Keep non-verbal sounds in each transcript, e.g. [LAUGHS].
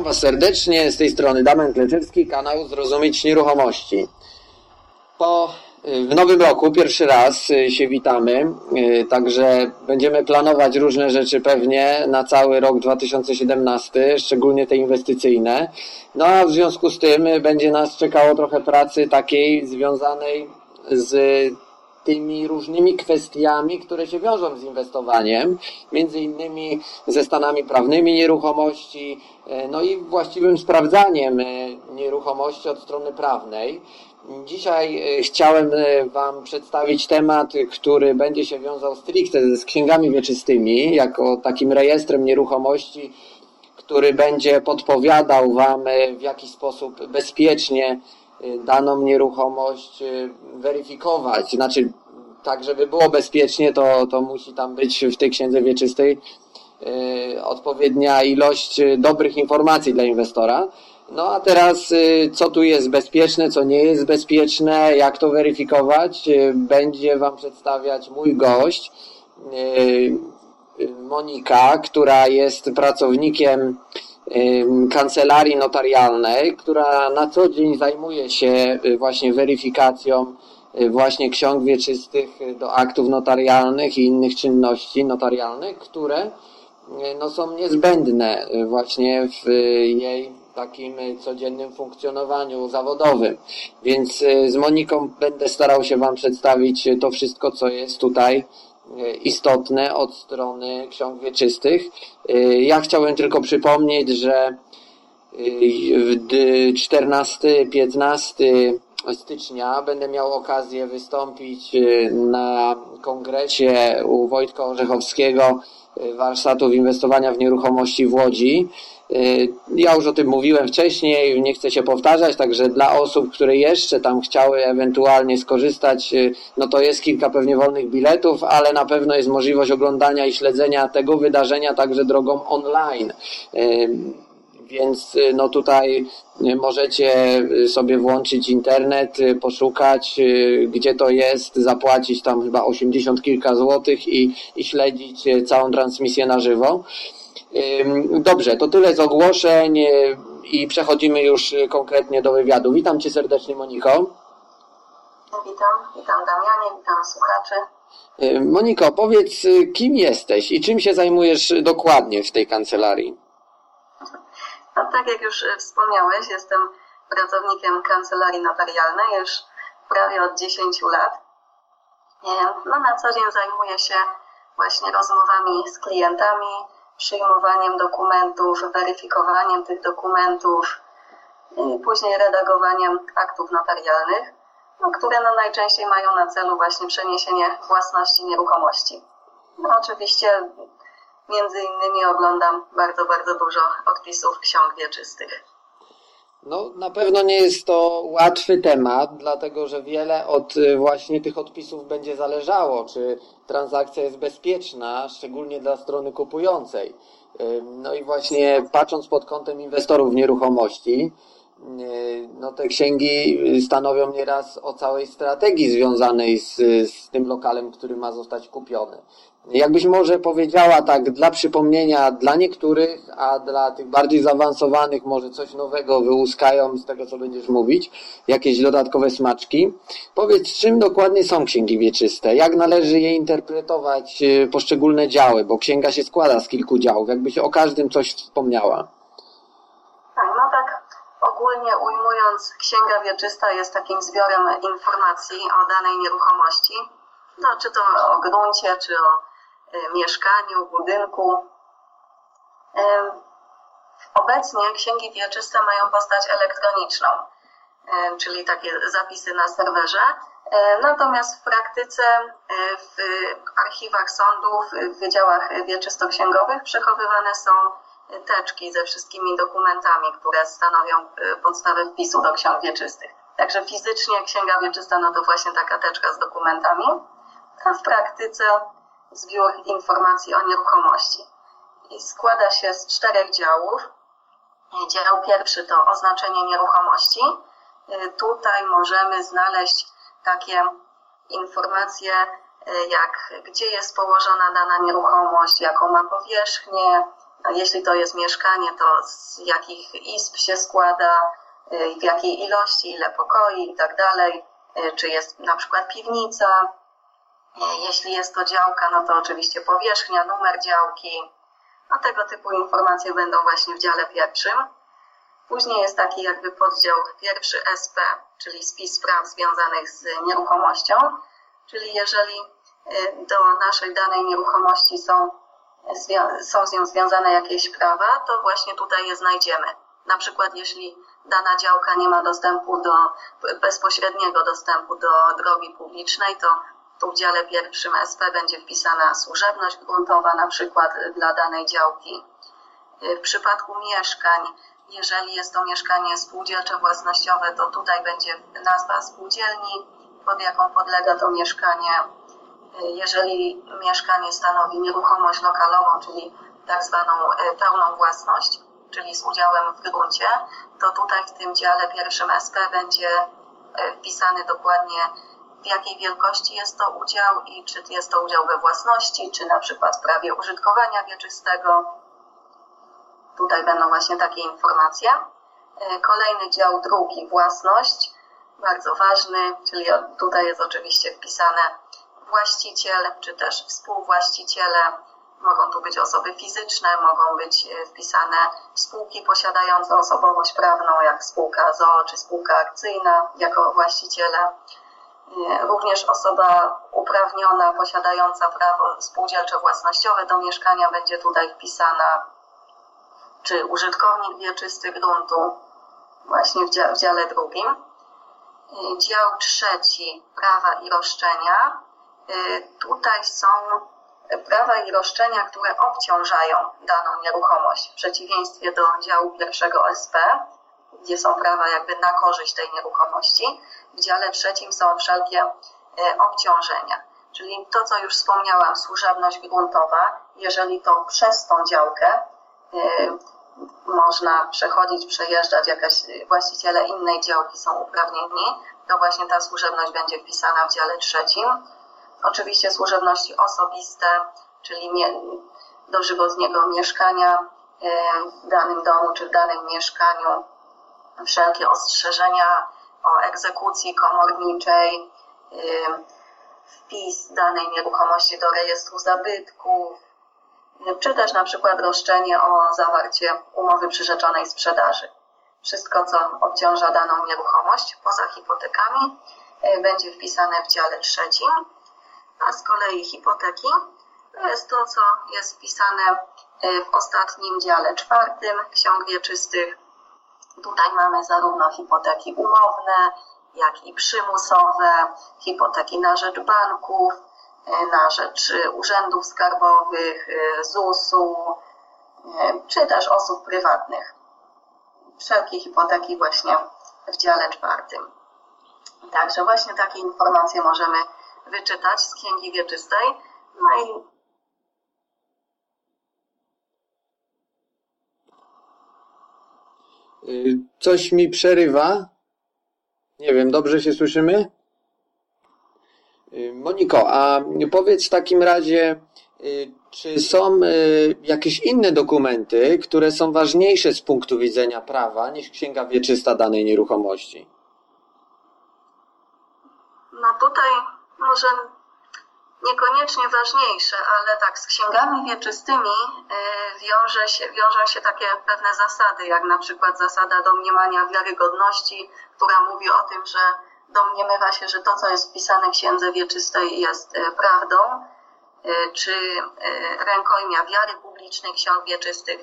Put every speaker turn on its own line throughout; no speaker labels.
Witam Was serdecznie, z tej strony Damian Kleczewski, kanał Zrozumieć Nieruchomości. Po, w nowym roku pierwszy raz y, się witamy, y, także będziemy planować różne rzeczy pewnie na cały rok 2017, szczególnie te inwestycyjne. No a w związku z tym będzie nas czekało trochę pracy takiej związanej z tymi różnymi kwestiami, które się wiążą z inwestowaniem, między innymi ze stanami prawnymi nieruchomości, e, no i właściwym sprawdzaniem e, nieruchomości od strony prawnej. Dzisiaj e, chciałem Wam przedstawić temat, który będzie się wiązał stricte z księgami wieczystymi, jako takim rejestrem nieruchomości, który będzie podpowiadał Wam w jaki sposób bezpiecznie daną nieruchomość weryfikować. Znaczy, tak żeby było bezpiecznie, to, to musi tam być w tej księdze wieczystej yy, odpowiednia ilość dobrych informacji dla inwestora. No a teraz, yy, co tu jest bezpieczne, co nie jest bezpieczne, jak to weryfikować, będzie Wam przedstawiać mój gość, Monika, która jest pracownikiem kancelarii notarialnej, która na co dzień zajmuje się właśnie weryfikacją Y, właśnie ksiąg wieczystych y, do aktów notarialnych i innych czynności notarialnych, które y, no, są niezbędne właśnie w jej takim codziennym funkcjonowaniu zawodowym. Więc z Moniką będę starał się Wam przedstawić to wszystko, co jest tutaj istotne od strony ksiąg wieczystych. Ja chciałem tylko przypomnieć, że 14, 15 stycznia będę miał okazję wystąpić y, na kongresie u Wojtka Orzechowskiego y, warsztatów inwestowania w nieruchomości w Łodzi. Y, ja już o tym mówiłem wcześniej, nie chcę się powtarzać, także dla osób, które jeszcze tam chciały ewentualnie skorzystać, no to jest kilka pewnie wolnych biletów, ale na pewno jest możliwość oglądania i śledzenia tego wydarzenia także drogą online. Więc y, no tutaj y, możecie y, sobie włączyć internet, poszukać gdzie to jest, zapłacić tam chyba 80 kilka złotych i, i śledzić całą transmisję na żywo. Dobrze, to tyle z ogłoszeń i przechodzimy już konkretnie do wywiadu. Witam Cię serdecznie Moniko.
Witam, witam Damianie, witam słuchaczy.
Moniko, powiedz kim jesteś i czym się zajmujesz dokładnie w tej kancelarii?
Tak jak już e, wspomniałeś, jestem pracownikiem kancelarii notarialnej już prawie od 10 lat. No, na co dzień zajmuję się właśnie rozmowami z klientami, przyjmowaniem dokumentów, weryfikowaniem tych dokumentów i później redagowaniem aktów notarialnych, no, które no najczęściej mają na celu właśnie przeniesienie własności nieruchomości. No, oczywiście Między innymi oglądam bardzo, bardzo dużo odpisów ksiąg wieczystych.
No, na pewno nie jest to łatwy temat, dlatego że wiele od y, właśnie tych odpisów będzie zależało, czy transakcja jest bezpieczna, szczególnie dla strony kupującej. No i właśnie patrząc pod kątem inwestorów nieruchomości, y, no te księgi stanowią nieraz o całej strategii związanej z, z tym lokalem, który ma zostać kupiony. Jakbyś może powiedziała tak dla przypomnienia dla niektórych, a dla tych bardziej zaawansowanych może coś nowego wyłuskają z tego, co będziesz mówić, jakieś dodatkowe smaczki. Powiedz, czym dokładnie są księgi wieczyste? Jak należy je interpretować, y, poszczególne działy? Bo księga się składa z kilku działów. Jakbyś o każdym coś wspomniała.
Tak, no tak ogólnie ujmując, księga wieczysta jest takim zbiorem informacji o danej nieruchomości. No, czy to o gruncie, czy o mieszkaniu, budynku. Obecnie księgi wieczyste mają postać elektroniczną, czyli takie zapisy na serwerze. Natomiast w praktyce w archiwach sądów, w wydziałach wieczystoksięgowych przechowywane są teczki ze wszystkimi dokumentami, które stanowią y, podstawę wpisu do ksiąg wieczystych. Także fizycznie księga wieczysta no to właśnie taka teczka z dokumentami, a w praktyce zbiór informacji o nieruchomości. I składa się z czterech działów. Dział pierwszy to oznaczenie nieruchomości. Y, tutaj możemy znaleźć takie informacje, y, jak gdzie jest położona dana nieruchomość, jaką ma powierzchnię, jeśli to jest mieszkanie, to z jakich izb się składa, w jakiej ilości, ile pokoi i tak czy jest na przykład piwnica. Jeśli jest to działka, no to oczywiście powierzchnia, numer działki. No tego typu informacje będą właśnie w dziale pierwszym. Później jest taki jakby poddział pierwszy SP, czyli spis spraw związanych z nieruchomością, czyli jeżeli y, do naszej danej nieruchomości są, są z nią związane jakieś prawa, to właśnie tutaj je znajdziemy. Na przykład jeśli dana działka nie ma dostępu do, bezpośredniego dostępu do drogi publicznej, to w dziale pierwszym SP będzie wpisana służebność gruntowa na przykład dla danej działki. Y, w przypadku mieszkań jeżeli jest to mieszkanie spółdzielcze własnościowe, to tutaj będzie nazwa spółdzielni, pod jaką podlega to mieszkanie. Jeżeli mieszkanie stanowi nieruchomość lokalową, czyli tak zwaną e, pełną własność, czyli z udziałem w gruncie, to tutaj w tym dziale pierwszym SP będzie wpisany dokładnie w jakiej wielkości jest to udział i czy jest to udział we własności, czy na przykład w prawie użytkowania wieczystego, Tutaj będą właśnie takie informacje. E, kolejny dział drugi, własność, bardzo ważny, czyli tutaj jest oczywiście wpisane właściciel, czy też współwłaściciele. Mogą tu być osoby fizyczne, mogą być e, wpisane spółki posiadające osobowość prawną, jak spółka ZOO czy spółka akcyjna jako właściciele. E, również osoba uprawniona, posiadająca prawo spółdzielczo-własnościowe do mieszkania będzie tutaj wpisana czy użytkownik wieczysty gruntu, właśnie w dziale, w dziale drugim. Dział trzeci, prawa i roszczenia. Y, tutaj są prawa i roszczenia, które obciążają daną nieruchomość, w przeciwieństwie do działu pierwszego SP, gdzie są prawa jakby na korzyść tej nieruchomości. W dziale trzecim są wszelkie y, obciążenia. Czyli to, co już wspomniałam, służebność gruntowa, jeżeli to przez tą działkę Y, można przechodzić, przejeżdżać, jakaś właściciele innej działki są uprawnieni, to właśnie ta służebność będzie wpisana w dziale trzecim. Oczywiście służebności osobiste, czyli dożywotniego mieszkania w danym domu czy w danym mieszkaniu, wszelkie ostrzeżenia o egzekucji komorniczej, y, wpis danej nieruchomości do rejestru zabytków, czy też na przykład roszczenie o zawarcie umowy przyrzeczonej sprzedaży. Wszystko, co obciąża daną nieruchomość poza hipotekami, e, będzie wpisane w dziale trzecim, a z kolei hipoteki to jest to, co jest wpisane e, w ostatnim dziale czwartym ksiąg wieczystych. Tutaj mamy zarówno hipoteki umowne, jak i przymusowe, hipoteki na rzecz banków, E, na rzecz urzędów skarbowych, e, ZUS-u, e, czy też osób prywatnych. Wszelkie hipoteki właśnie w dziale czwartym. Także właśnie takie informacje możemy wyczytać z Księgi Wieczystej. No i
Coś mi przerywa. Nie wiem, dobrze się słyszymy? Y, Moniko, a powiedz w takim razie, y, czy są y, jakieś inne dokumenty, które są ważniejsze z punktu widzenia prawa niż księga wieczysta danej nieruchomości?
No tutaj może niekoniecznie ważniejsze, ale tak, z księgami wieczystymi wiąże się, wiążą się takie pewne zasady, jak na przykład zasada domniemania wiarygodności, która mówi o tym, że domniemywa się, że to, co jest wpisane w księdze wieczystej jest e, prawdą, e, czy e, rękojmia wiary publicznej ksiąg wieczystych.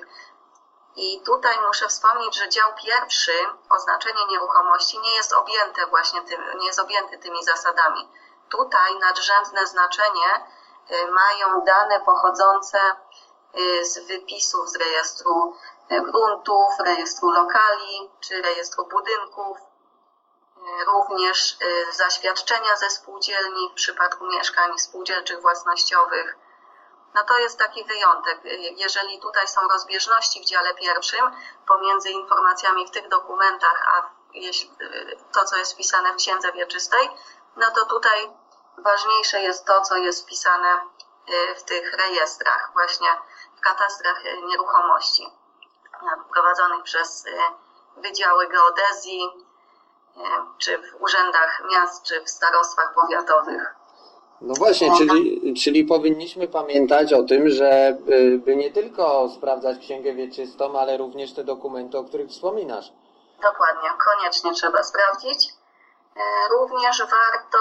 I tutaj muszę wspomnieć, że dział pierwszy, oznaczenie nieruchomości, nie jest objęte właśnie tym, nie jest objęty tymi zasadami. Tutaj nadrzędne znaczenie mają dane pochodzące z wypisów z rejestru gruntów, rejestru lokali czy rejestru budynków, również y, zaświadczenia ze spółdzielni w przypadku mieszkań spółdzielczych własnościowych. No to jest taki wyjątek. Jeżeli tutaj są rozbieżności w dziale pierwszym pomiędzy informacjami w tych dokumentach, a y, to, co jest wpisane w księdze wieczystej, no to tutaj ważniejsze jest to, co jest wpisane y, w tych rejestrach. Właśnie w katastrach nieruchomości prowadzonych przez wydziały geodezji, czy w urzędach miast, czy w starostwach powiatowych.
No właśnie, czyli, czyli powinniśmy pamiętać o tym, że by nie tylko sprawdzać księgę wieczystą, ale również te dokumenty, o których wspominasz.
Dokładnie, koniecznie trzeba sprawdzić. Również warto,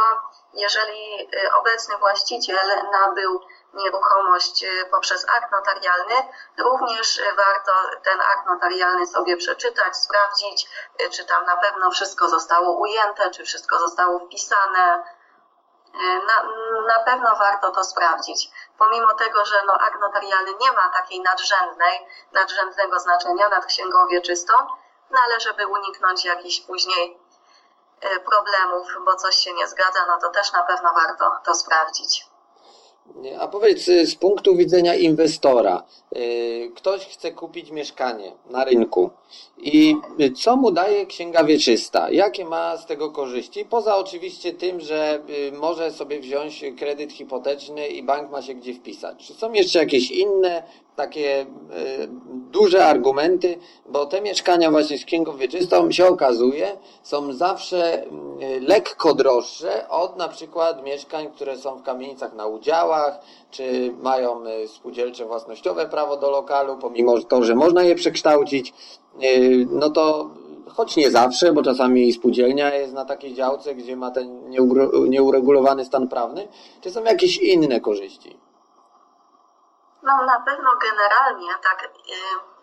jeżeli e, obecny właściciel nabył nieruchomość e, poprzez akt notarialny, również warto ten akt notarialny sobie przeczytać, sprawdzić, czy tam na pewno wszystko zostało ujęte, czy wszystko zostało wpisane. Na, na pewno warto to sprawdzić. Pomimo tego, że no, akt notarialny nie ma takiej nadrzędnej, nadrzędnego znaczenia nad księgą wieczystą, no ale żeby uniknąć jakichś później problemów, bo coś się nie zgadza, no to też na pewno warto to sprawdzić.
A powiedz y, z punktu widzenia inwestora, y, ktoś chce kupić mieszkanie na rynku i co mu daje księga wieczysta? Jakie ma z tego korzyści? Poza oczywiście tym, że y, może sobie wziąć kredyt hipoteczny i bank ma się gdzie wpisać. Czy są jeszcze jakieś inne takie duże argumenty, bo te mieszkania właśnie z księgą wieczystą się okazuje są zawsze lekko droższe od na przykład mieszkań, które są w kamienicach na udziałach, czy mają e, spółdzielcze własnościowe prawo do lokalu, pomimo to, że można je przekształcić, e, no to choć nie zawsze, bo czasami spółdzielnia jest na takiej działce, gdzie ma ten nieuregulowany stan prawny, czy są jakieś inne korzyści?
No na pewno generalnie tak e,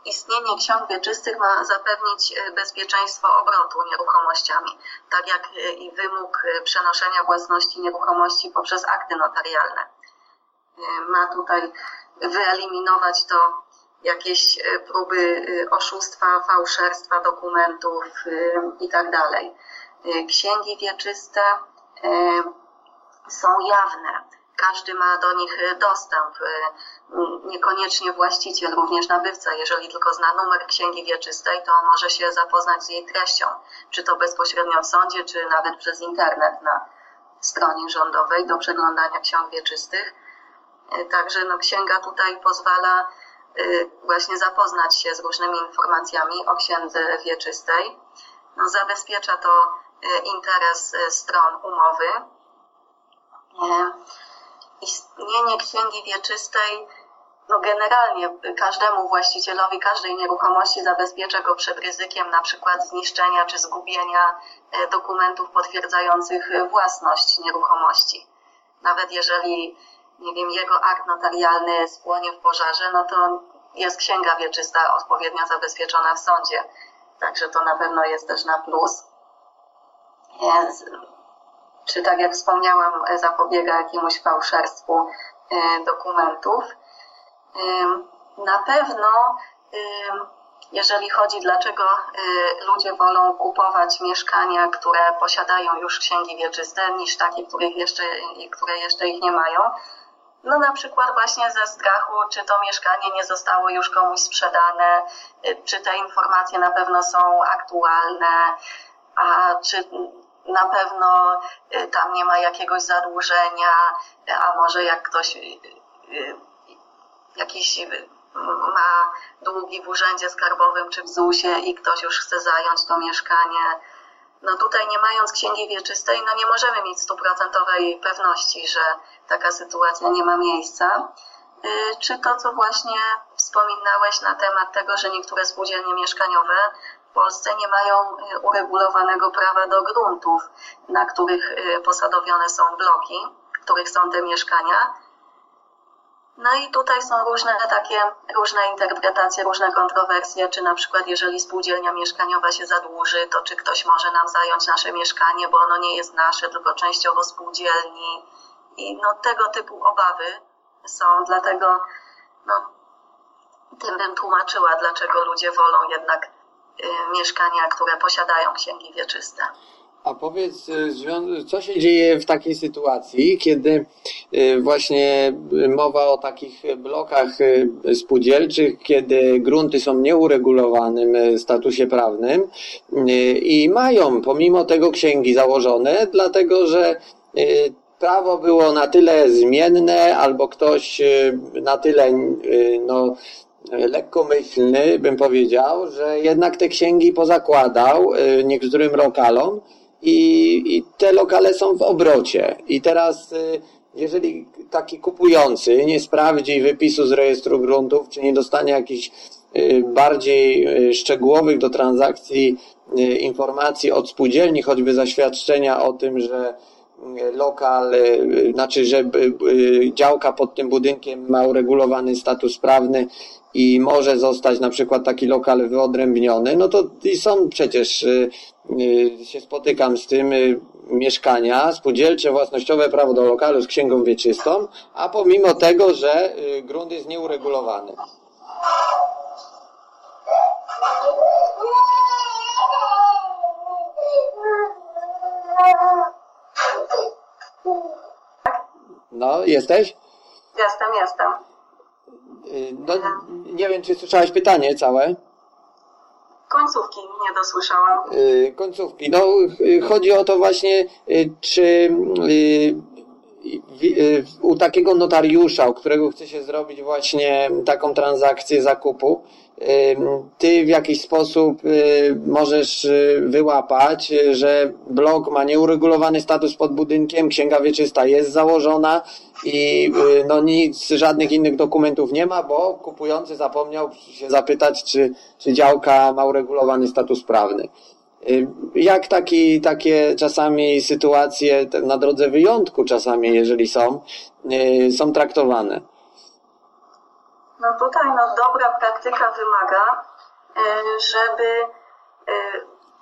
istnienie ksiąg wieczystych ma zapewnić bezpieczeństwo obrotu nieruchomościami, tak jak i wymóg przenoszenia własności nieruchomości poprzez akty notarialne ma tutaj wyeliminować to jakieś próby oszustwa, fałszerstwa dokumentów e, i tak. Księgi wieczyste są jawne. Każdy ma do nich dostęp, niekoniecznie właściciel, również nabywca. Jeżeli tylko zna numer księgi wieczystej, to może się zapoznać z jej treścią, czy to bezpośrednio w sądzie, czy nawet przez internet na stronie rządowej do przeglądania ksiąg wieczystych. E, także no, księga tutaj pozwala e, właśnie zapoznać się z różnymi informacjami o księdze wieczystej. No, zabezpiecza to e, interes stron umowy. Istnienie księgi wieczystej no generalnie każdemu właścicielowi każdej nieruchomości zabezpiecza go przed ryzykiem na przykład zniszczenia czy zgubienia dokumentów potwierdzających własność nieruchomości. Nawet jeżeli nie wiem, jego akt notarialny spłonie w pożarze, no to jest księga wieczysta odpowiednio zabezpieczona w sądzie. Także to na pewno jest też na plus. Jest, czy tak jak wspomniałam, zapobiega jakiemuś fałszerstwu e, dokumentów. Na pewno, jeżeli chodzi, dlaczego e, ludzie wolą kupować mieszkania, które posiadają już księgi wieczyste, niż takie, których jeszcze, które jeszcze ich nie mają, no na przykład właśnie ze strachu, czy to mieszkanie nie zostało już komuś sprzedane, czy te informacje na pewno są aktualne, a czy na pewno y, tam nie ma jakiegoś zadłużenia, a może jak ktoś y, jakiś ma długi w urzędzie skarbowym czy w ZUS-ie i ktoś już chce zająć to mieszkanie, no tutaj nie mając księgi wieczystej, no nie możemy mieć stuprocentowej pewności, że taka sytuacja nie ma miejsca. Y, czy to, co właśnie wspominałeś na temat tego, że niektóre spółdzielnie mieszkaniowe w Polsce nie mają y, uregulowanego prawa do gruntów, na których y, posadowione są bloki, w których są te mieszkania, no i tutaj są różne takie, różne interpretacje, różne kontrowersje, czy na przykład jeżeli spółdzielnia mieszkaniowa się zadłuży, to czy ktoś może nam zająć nasze mieszkanie, bo ono nie jest nasze, tylko częściowo spółdzielni. I no tego typu obawy są, dlatego no, tym bym tłumaczyła, dlaczego ludzie wolą jednak mieszkania, które posiadają księgi wieczyste.
A powiedz, y, co się dzieje w takiej sytuacji, kiedy y, właśnie mowa o takich blokach y, spółdzielczych, kiedy grunty są nieuregulowanym statusie prawnym i mają pomimo tego księgi założone, dlatego że prawo było na tyle zmienne, albo ktoś y, na tyle y, no, lekkomyślny, bym powiedział, że jednak te księgi pozakładał y, niektórym lokalom i, i te lokale są w obrocie. I teraz, jeżeli taki kupujący nie sprawdzi wypisu z rejestru gruntów, czy nie dostanie jakichś bardziej szczegółowych do transakcji informacji od spółdzielni, choćby zaświadczenia o tym, że lokal, y, znaczy, że y, działka pod tym budynkiem ma uregulowany status prawny i może zostać na przykład taki lokal wyodrębniony, no to są przecież, y, się spotykam z tym, mieszkania spółdzielcze, własnościowe prawo do lokalu z księgą wieczystą, a pomimo tego, że grunt jest nieuregulowany. No, jesteś?
Jestem, jestem.
Y, no, nie wiem, czy słyszałaś pytanie całe?
Końcówki nie dosłyszałam.
Y, końcówki. No, y, chodzi o to właśnie, czy u takiego notariusza, u którego chce się zrobić właśnie taką transakcję zakupu, ty w jakiś sposób możesz wyłapać, że blok ma nieuregulowany status pod budynkiem, księga wieczysta jest założona i no nic, żadnych innych dokumentów nie ma, bo kupujący zapomniał się zapytać, czy, czy działka ma uregulowany status prawny. Jak taki, takie czasami sytuacje na drodze wyjątku czasami, jeżeli są, są traktowane?
No tutaj no, dobra praktyka wymaga, e, żeby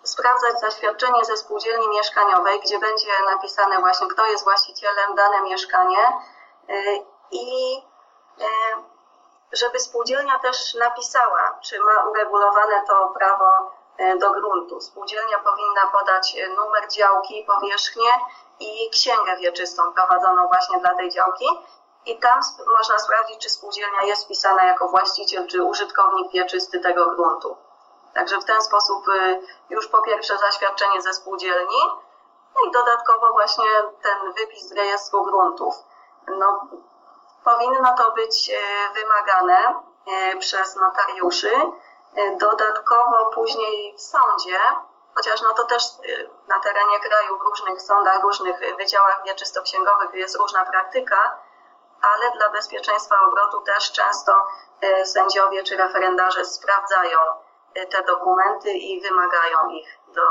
sprawdzać zaświadczenie ze spółdzielni mieszkaniowej, gdzie będzie napisane właśnie, kto jest właścicielem dane mieszkanie i żeby spółdzielnia też napisała, czy ma uregulowane to prawo do gruntu. Spółdzielnia powinna podać numer działki, powierzchnię i księgę wieczystą prowadzoną właśnie dla tej działki i tam można sprawdzić, czy spółdzielnia jest wpisana jako właściciel czy użytkownik wieczysty tego gruntu. Także w ten sposób y, już po pierwsze zaświadczenie ze spółdzielni, no i dodatkowo właśnie ten wypis z rejestru gruntów. No, powinno to być y, wymagane y, przez notariuszy. Dodatkowo później w sądzie, chociaż no to też na terenie kraju w różnych sądach, różnych wydziałach wieczystoksięgowych jest różna praktyka, ale dla bezpieczeństwa obrotu też często e, sędziowie czy referendarze sprawdzają e, te dokumenty i wymagają ich do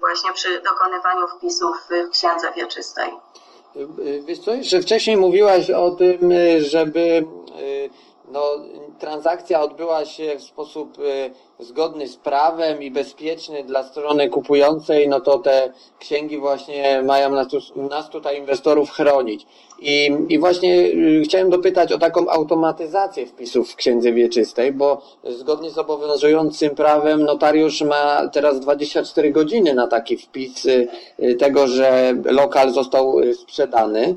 właśnie przy dokonywaniu wpisów w księdze wieczystej.
Wiesz co, że wcześniej mówiłaś o tym, żeby no, transakcja odbyła się w sposób e, zgodny z prawem i bezpieczny dla strony kupującej, no to te księgi właśnie mają nas, nas tutaj inwestorów chronić. I, I właśnie e, chciałem dopytać o taką automatyzację wpisów w księdze wieczystej, bo zgodnie z obowiązującym prawem notariusz ma teraz 24 godziny na taki wpis e, tego, że lokal został sprzedany.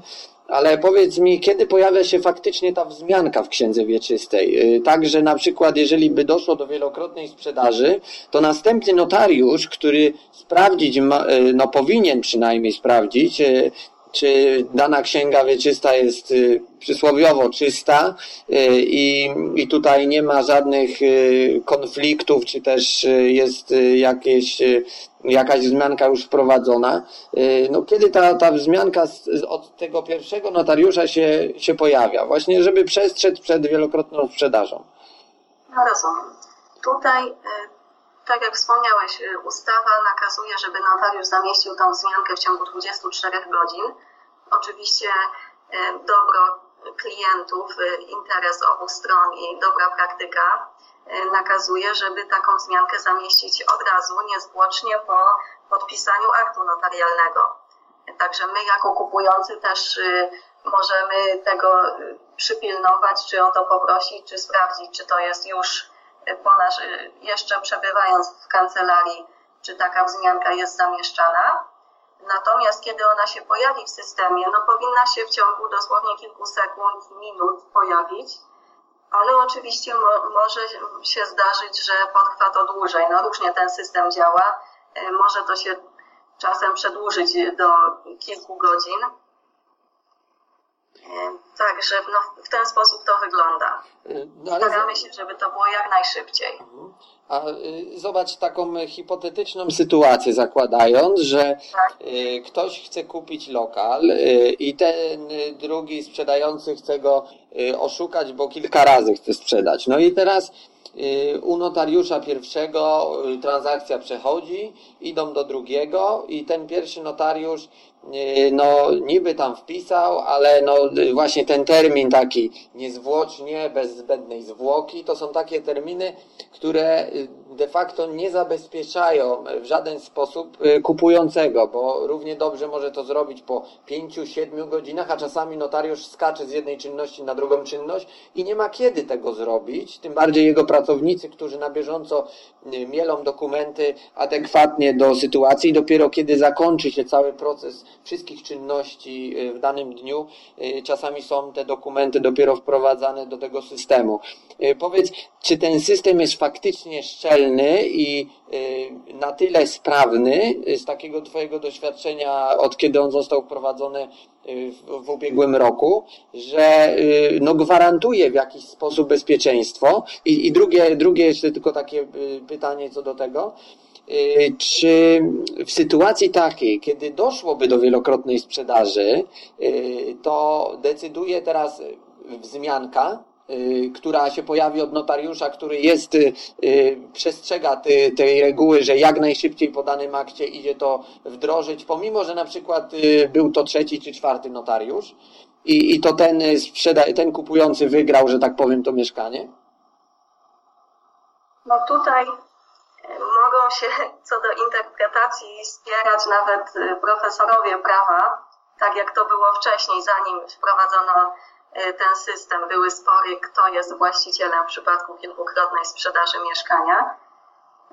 Ale powiedz mi, kiedy pojawia się faktycznie ta wzmianka w księdze wieczystej? Y, tak, że na przykład, jeżeli by doszło do wielokrotnej sprzedaży, to następny notariusz, który sprawdzić, y, no powinien przynajmniej sprawdzić, y, czy dana księga wieczysta jest przysłowiowo czysta i, i tutaj nie ma żadnych konfliktów, czy też jest jakieś jakaś wzmianka już wprowadzona. Y, no, kiedy ta, ta wzmianka od tego pierwszego notariusza się, się pojawia? Właśnie, żeby przestrzec przed wielokrotną sprzedażą.
No rozumiem. Tutaj, y, tak jak wspomniałeś, y, ustawa nakazuje, żeby notariusz zamieścił tą wzmiankę w ciągu 24 godzin. Oczywiście dobro klientów, interes obu stron i dobra praktyka nakazuje, żeby taką wzmiankę zamieścić od razu, niezwłocznie po podpisaniu aktu notarialnego. Także my jako kupujący też y, możemy tego y, przypilnować, czy o to poprosić, czy sprawdzić, czy to jest już y, po nasz, jeszcze przebywając w kancelarii, czy taka wzmianka jest zamieszczana. Natomiast kiedy ona się pojawi w systemie, no powinna się w ciągu dosłownie kilku sekund, minut pojawić ale oczywiście mo może się zdarzyć, że potrwa to dłużej. No różnie ten system działa. E, może to się czasem przedłużyć do kilku godzin. Także no, w ten sposób to wygląda.
No, ale...
Staramy się, żeby to było jak najszybciej.
A y, zobacz taką hipotetyczną sytuację zakładając, że
Tak.
y, ktoś chce kupić lokal y, i ten y, drugi sprzedający chce go y, oszukać, bo kilka razy chce sprzedać. No i teraz y, u notariusza pierwszego y, transakcja przechodzi, idą do drugiego i ten pierwszy notariusz y, no niby tam wpisał, ale no y, właśnie ten termin taki niezwłocznie, bez zbędnej zwłoki, to są takie terminy, które y, de facto nie zabezpieczają w żaden sposób y, kupującego, bo równie dobrze może to zrobić po 5-7 godzinach, a czasami notariusz skacze z jednej czynności na drugą czynność i nie ma kiedy tego zrobić, tym bardziej jego pracownicy, którzy na bieżąco y, mielą dokumenty adekwatnie do sytuacji dopiero kiedy zakończy się cały proces wszystkich czynności y, w danym dniu, czasami są te dokumenty dopiero wprowadzane do tego systemu. Powiedz, czy ten system jest faktycznie szczelny i y, na tyle sprawny z takiego Twojego doświadczenia, od kiedy on został wprowadzony y, w, w ubiegłym roku, że y, no, gwarantuje w jakiś sposób bezpieczeństwo? I, i drugie, drugie jeszcze tylko takie pytanie co do tego. Czy w sytuacji takiej, kiedy doszłoby do wielokrotnej sprzedaży, to decyduje teraz wzmianka, która się pojawi od notariusza, który jest, y, y, przestrzega ty, tej reguły, że jak najszybciej po danym akcie idzie to wdrożyć, pomimo, że na przykład y, był to trzeci czy czwarty notariusz i, i to ten, y, ten kupujący wygrał, że tak powiem, to mieszkanie?
No tutaj mogą się co do interpretacji spierać nawet profesorowie prawa, tak jak to było wcześniej, zanim wprowadzono ten system. Były spory, kto jest właścicielem w przypadku kilkukrotnej sprzedaży mieszkania.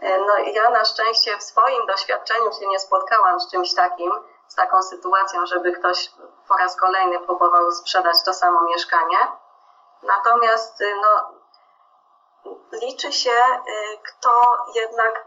E, No ja na szczęście w swoim doświadczeniu się nie spotkałam z czymś takim, z taką sytuacją, żeby ktoś po raz kolejny próbował sprzedać to samo mieszkanie. Natomiast y, no, liczy się, kto jednak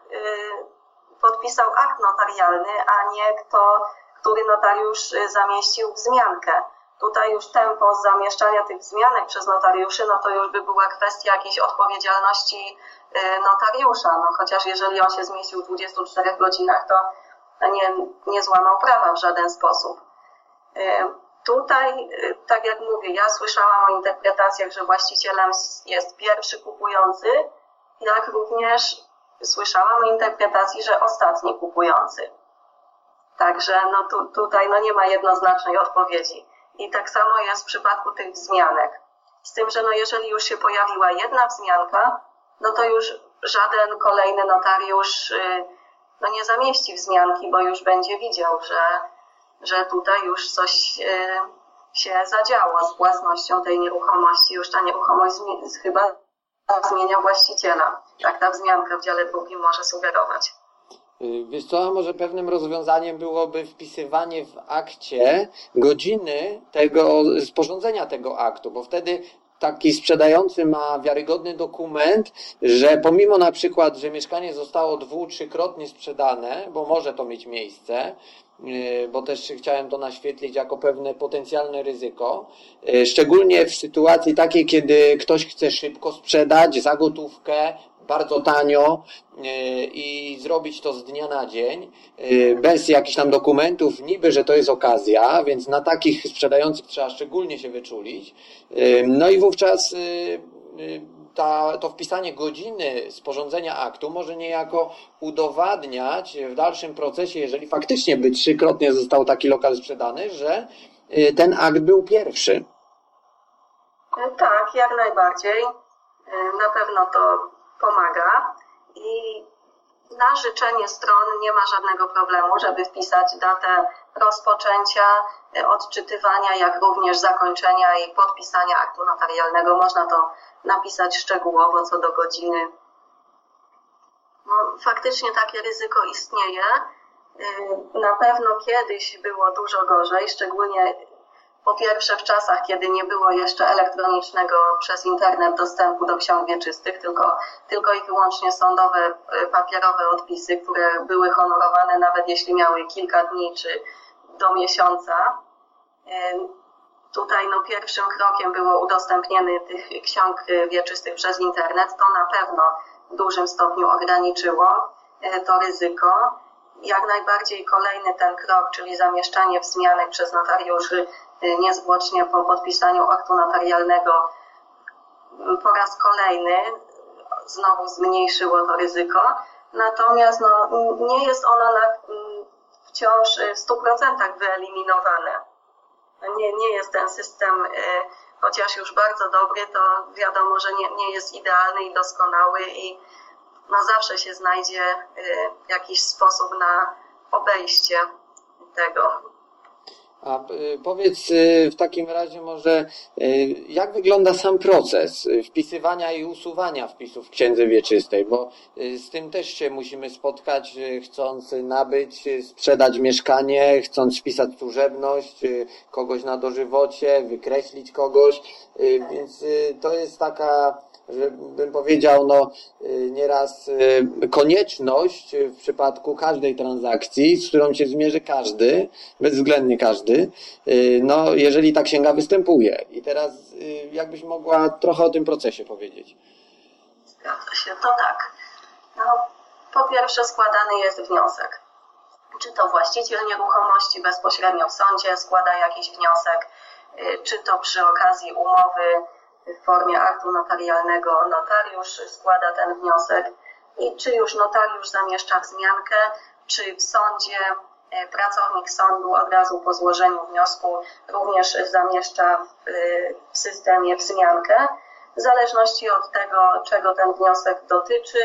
podpisał akt notarialny, a nie kto, który notariusz zamieścił wzmiankę. Tutaj już tempo zamieszczania tych wzmianek przez notariuszy, no to już by była kwestia jakiejś odpowiedzialności y, notariusza, no chociaż jeżeli on się zmieścił w 24 godzinach, to nie, nie złamał prawa w żaden sposób. Y, Tutaj, y, tak jak mówię, ja słyszałam o interpretacjach, że właścicielem jest pierwszy kupujący, jak również słyszałam o interpretacji, że ostatni kupujący. Także no tu, tutaj no nie ma jednoznacznej odpowiedzi. I tak samo jest w przypadku tych wzmianek. Z tym, że no jeżeli już się pojawiła jedna wzmianka, no to już żaden kolejny notariusz y, no nie zamieści wzmianki, bo już będzie widział, że, że tutaj już coś y, się zadziało z własnością tej nieruchomości. Już ta nieruchomość chyba zmienia właściciela. Tak ta wzmianka w dziale drugim może sugerować.
Y, Wiesz co, może pewnym rozwiązaniem byłoby wpisywanie w akcie godziny tego sporządzenia tego aktu, bo wtedy taki sprzedający ma wiarygodny dokument, że pomimo na przykład, że mieszkanie zostało dwu, trzykrotnie sprzedane, bo może to mieć miejsce, y, bo też chciałem to naświetlić jako pewne potencjalne ryzyko, y, szczególnie w sytuacji takiej, kiedy ktoś chce szybko sprzedać za gotówkę, bardzo tanio y, i zrobić to z dnia na dzień, y, bez jakichś tam dokumentów, niby, że to jest okazja, więc na takich sprzedających trzeba szczególnie się wyczulić. Y, No i wówczas ta, to wpisanie godziny sporządzenia aktu może niejako udowadniać w dalszym procesie, jeżeli faktycznie by trzykrotnie został taki lokal sprzedany, że ten akt był pierwszy.
E, Tak, jak najbardziej. E, Na pewno to pomaga i na życzenie stron nie ma żadnego problemu, żeby wpisać datę rozpoczęcia e, odczytywania, jak również zakończenia i podpisania aktu notarialnego. Można to napisać szczegółowo co do godziny. No, faktycznie takie ryzyko istnieje. E, Na pewno kiedyś było dużo gorzej, szczególnie po pierwsze w czasach, kiedy nie było jeszcze elektronicznego przez internet dostępu do ksiąg wieczystych, tylko, tylko i wyłącznie sądowe y, papierowe odpisy, które były honorowane nawet jeśli miały kilka dni czy do miesiąca. Y, Tutaj no, pierwszym krokiem było udostępnienie tych ksiąg wieczystych przez internet. To na pewno w dużym stopniu ograniczyło to ryzyko. Jak najbardziej kolejny ten krok, czyli zamieszczanie wzmianek przez notariuszy niezwłocznie po podpisaniu aktu notarialnego po raz kolejny znowu zmniejszyło to ryzyko. Natomiast no, nie jest ono na, wciąż w 100% wyeliminowane. Nie, nie jest ten system, chociaż już bardzo dobry, to wiadomo, że nie, nie jest idealny i doskonały i no zawsze się znajdzie jakiś sposób na obejście tego.
A y, powiedz y, w takim razie może, y, jak wygląda sam proces wpisywania i usuwania wpisów w księdze wieczystej, bo z tym też się musimy spotkać, chcąc nabyć, sprzedać mieszkanie, chcąc wpisać służebność, kogoś na dożywocie, wykreślić kogoś, więc to jest taka że bym powiedział, no nieraz konieczność w przypadku każdej transakcji, z którą się zmierzy każdy, bezwzględnie każdy, no jeżeli ta księga występuje. I teraz jakbyś mogła trochę o tym procesie powiedzieć.
Zgadza się, to tak. No, po pierwsze składany jest wniosek. Czy to właściciel nieruchomości bezpośrednio w sądzie składa jakiś wniosek, czy to przy okazji umowy w formie aktu notarialnego notariusz składa ten wniosek i czy już notariusz zamieszcza wzmiankę, czy w sądzie pracownik sądu od razu po złożeniu wniosku również zamieszcza w, w systemie wzmiankę. W zależności od tego, czego ten wniosek dotyczy,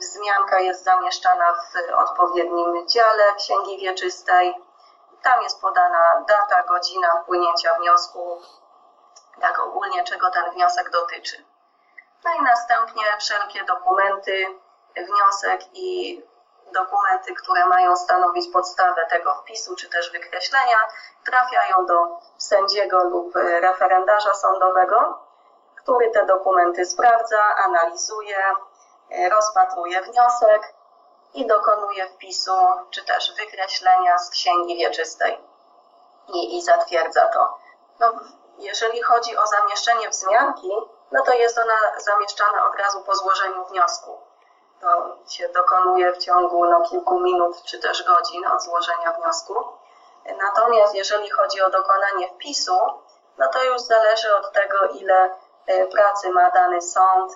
wzmianka jest zamieszczana w odpowiednim dziale Księgi Wieczystej. Tam jest podana data, godzina wpłynięcia wniosku, tak ogólnie czego ten wniosek dotyczy. No i następnie wszelkie dokumenty, wniosek i dokumenty, które mają stanowić podstawę tego wpisu czy też wykreślenia, trafiają do sędziego lub referendarza sądowego, który te dokumenty sprawdza, analizuje, rozpatruje wniosek i dokonuje wpisu czy też wykreślenia z księgi wieczystej i, i zatwierdza to. No, jeżeli chodzi o zamieszczenie wzmianki, no to jest ona zamieszczana od razu po złożeniu wniosku. To się dokonuje w ciągu no, kilku minut czy też godzin od złożenia wniosku. Natomiast jeżeli chodzi o dokonanie wpisu, no to już zależy od tego, ile pracy ma dany sąd.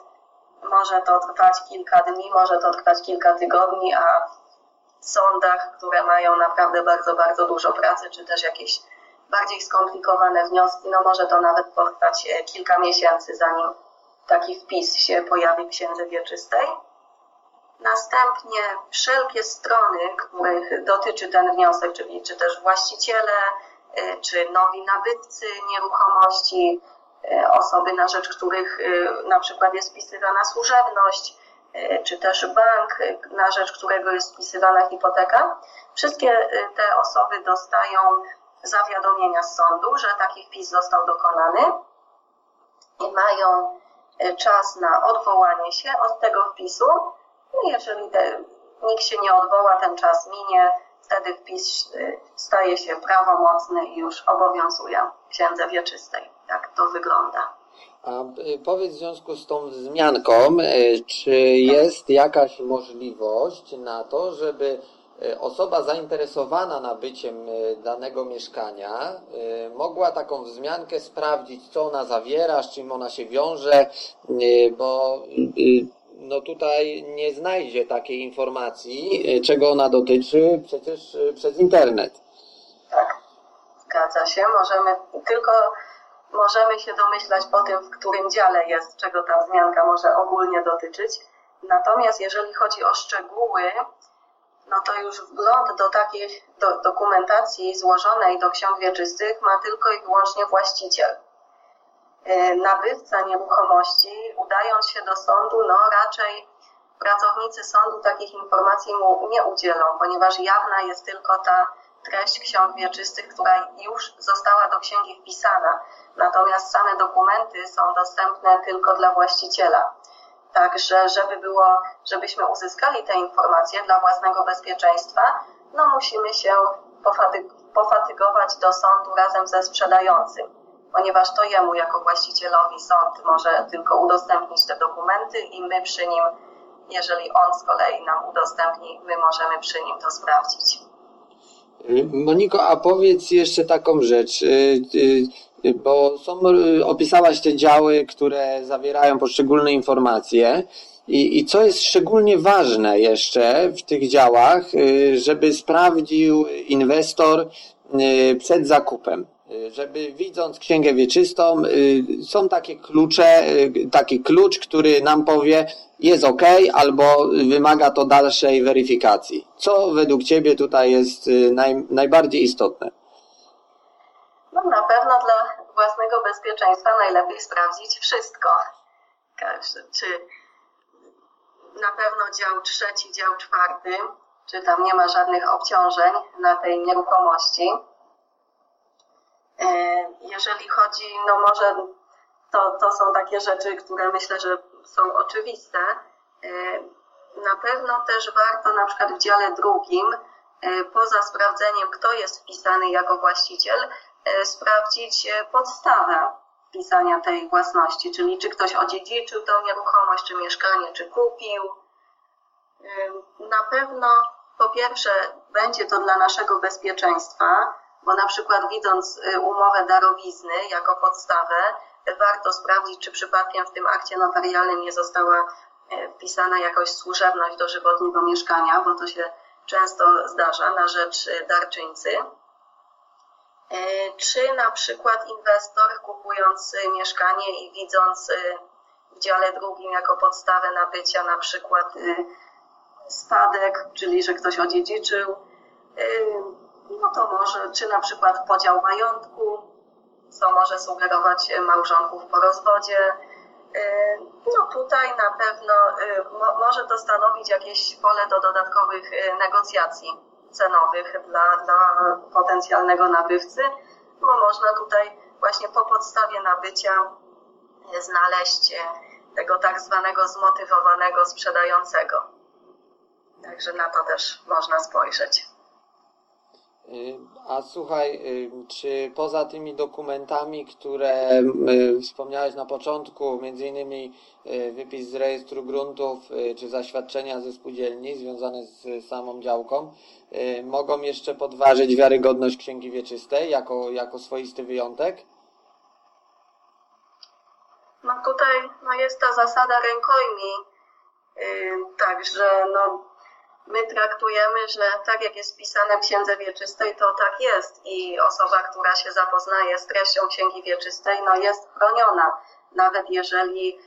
Może to trwać kilka dni, może to trwać kilka tygodni, a w sądach, które mają naprawdę bardzo, bardzo dużo pracy, czy też jakieś bardziej skomplikowane wnioski, no może to nawet potrwać kilka miesięcy, zanim taki wpis się pojawi w księdze wieczystej. Następnie wszelkie strony, których dotyczy ten wniosek, czyli czy też właściciele, czy nowi nabywcy nieruchomości, osoby, na rzecz których na przykład jest wpisywana służebność, czy też bank, na rzecz którego jest wpisywana hipoteka, wszystkie te osoby dostają zawiadomienia z sądu, że taki wpis został dokonany i mają czas na odwołanie się od tego wpisu. No jeżeli te, nikt się nie odwoła, ten czas minie, wtedy wpis staje się prawomocny i już obowiązuje księdze wieczystej. Tak to wygląda.
A powiedz w związku z tą wzmianką, czy jest jakaś możliwość na to, żeby osoba zainteresowana nabyciem danego mieszkania mogła taką wzmiankę sprawdzić, co ona zawiera, z czym ona się wiąże, bo no tutaj nie znajdzie takiej informacji, czego ona dotyczy, przecież przez internet.
Tak, zgadza się. Możemy tylko możemy się domyślać po tym, w którym dziale jest, czego ta wzmianka może ogólnie dotyczyć. Natomiast jeżeli chodzi o szczegóły, no to już wgląd do takiej do, dokumentacji złożonej do ksiąg wieczystych ma tylko i wyłącznie właściciel. Nabywca nieruchomości, udając się do sądu, no raczej pracownicy sądu takich informacji mu nie udzielą, ponieważ jawna jest tylko ta treść ksiąg wieczystych, która już została do księgi wpisana. Natomiast same dokumenty są dostępne tylko dla właściciela. Także, żeby było, żebyśmy uzyskali te informacje dla własnego bezpieczeństwa, no musimy się pofatygować do sądu razem ze sprzedającym, ponieważ to jemu jako właścicielowi sąd może tylko udostępnić te dokumenty i my przy nim, jeżeli on z kolei nam udostępni, my możemy przy nim to sprawdzić.
Moniko, a powiedz jeszcze taką rzecz, y, y, bo są, y, opisałaś te działy, które zawierają poszczególne informacje. I, I co jest szczególnie ważne jeszcze w tych działach, żeby sprawdził inwestor przed zakupem? Żeby widząc księgę wieczystą, są takie klucze, taki klucz, który nam powie, jest ok, albo wymaga to dalszej weryfikacji. Co według Ciebie tutaj jest y, naj, najbardziej istotne?
No na pewno dla własnego bezpieczeństwa najlepiej sprawdzić wszystko. Czy na pewno dział trzeci, dział czwarty, czy tam nie ma żadnych obciążeń na tej nieruchomości. E, jeżeli chodzi, no może to, to są takie rzeczy, które myślę, że są oczywiste. E, na pewno też warto na przykład w dziale drugim, e, poza sprawdzeniem, kto jest wpisany jako właściciel, sprawdzić podstawę wpisania tej własności, czyli czy ktoś odziedziczył tą nieruchomość, czy mieszkanie, czy kupił. Na pewno po pierwsze będzie to dla naszego bezpieczeństwa, bo na przykład widząc umowę darowizny jako podstawę, warto sprawdzić, czy przypadkiem w tym akcie notarialnym nie została e, wpisana jakaś służebność dożywotniego mieszkania, bo to się często zdarza na rzecz e, darczyńcy. Czy na przykład inwestor kupując mieszkanie i widząc w dziale drugim jako podstawę nabycia na przykład spadek, czyli że ktoś odziedziczył, no to może, czy na przykład podział majątku, co może sugerować e, małżonków po rozwodzie. E, no tutaj na pewno e, może to stanowić jakieś pole do dodatkowych negocjacji cenowych dla, dla potencjalnego nabywcy, bo można tutaj właśnie po podstawie nabycia znaleźć tego tak zwanego zmotywowanego sprzedającego. Także na to też można spojrzeć.
Y, a słuchaj, y, czy poza tymi dokumentami, które y, wspomniałeś na początku, między innymi wypis z rejestru gruntów czy zaświadczenia ze spółdzielni związane z samą działką, mogą jeszcze podważyć wiarygodność księgi wieczystej jako, jako swoisty wyjątek?
No tutaj no jest ta zasada rękojmi, także no my traktujemy, że tak jak jest wpisane w Księdze Wieczystej, to tak jest i osoba, która się zapoznaje z treścią Księgi Wieczystej, no jest chroniona. Nawet jeżeli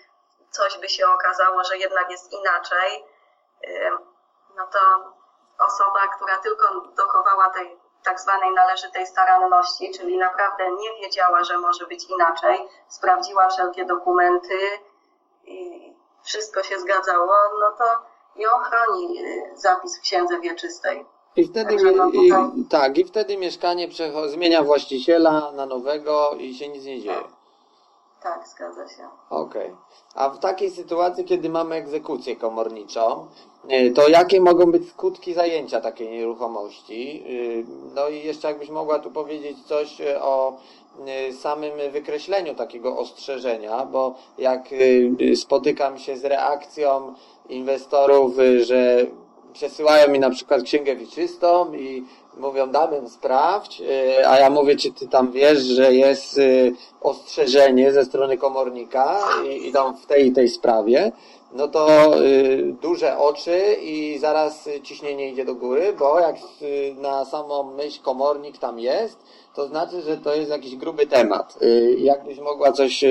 coś by się okazało, że jednak jest inaczej, no to osoba, która tylko dochowała tej tak zwanej należytej staranności, czyli naprawdę nie wiedziała, że może być inaczej, sprawdziła wszelkie dokumenty i wszystko się zgadzało, no to i ochroni y, zapis w księdze wieczystej.
I wtedy, no i, tak, i wtedy mieszkanie zmienia właściciela na nowego i się nic nie dzieje.
Tak, zgadza się.
Okej. Okay. A w takiej sytuacji, kiedy mamy egzekucję komorniczą, y, to jakie mogą być skutki zajęcia takiej nieruchomości? Y, no i jeszcze jakbyś mogła tu powiedzieć coś o samym wykreśleniu takiego ostrzeżenia, bo jak spotykam się z reakcją inwestorów, y, że przesyłają mi na przykład księgę wieczystą i mówią, Damian, sprawdź, y, a ja mówię, czy ty tam wiesz, że jest y, ostrzeżenie ze strony komornika i idą w tej i tej sprawie, no to duże oczy i zaraz ciśnienie idzie do góry, bo jak na samą myśl komornik tam jest, to znaczy, że to jest jakiś gruby temat. Jakbyś mogła coś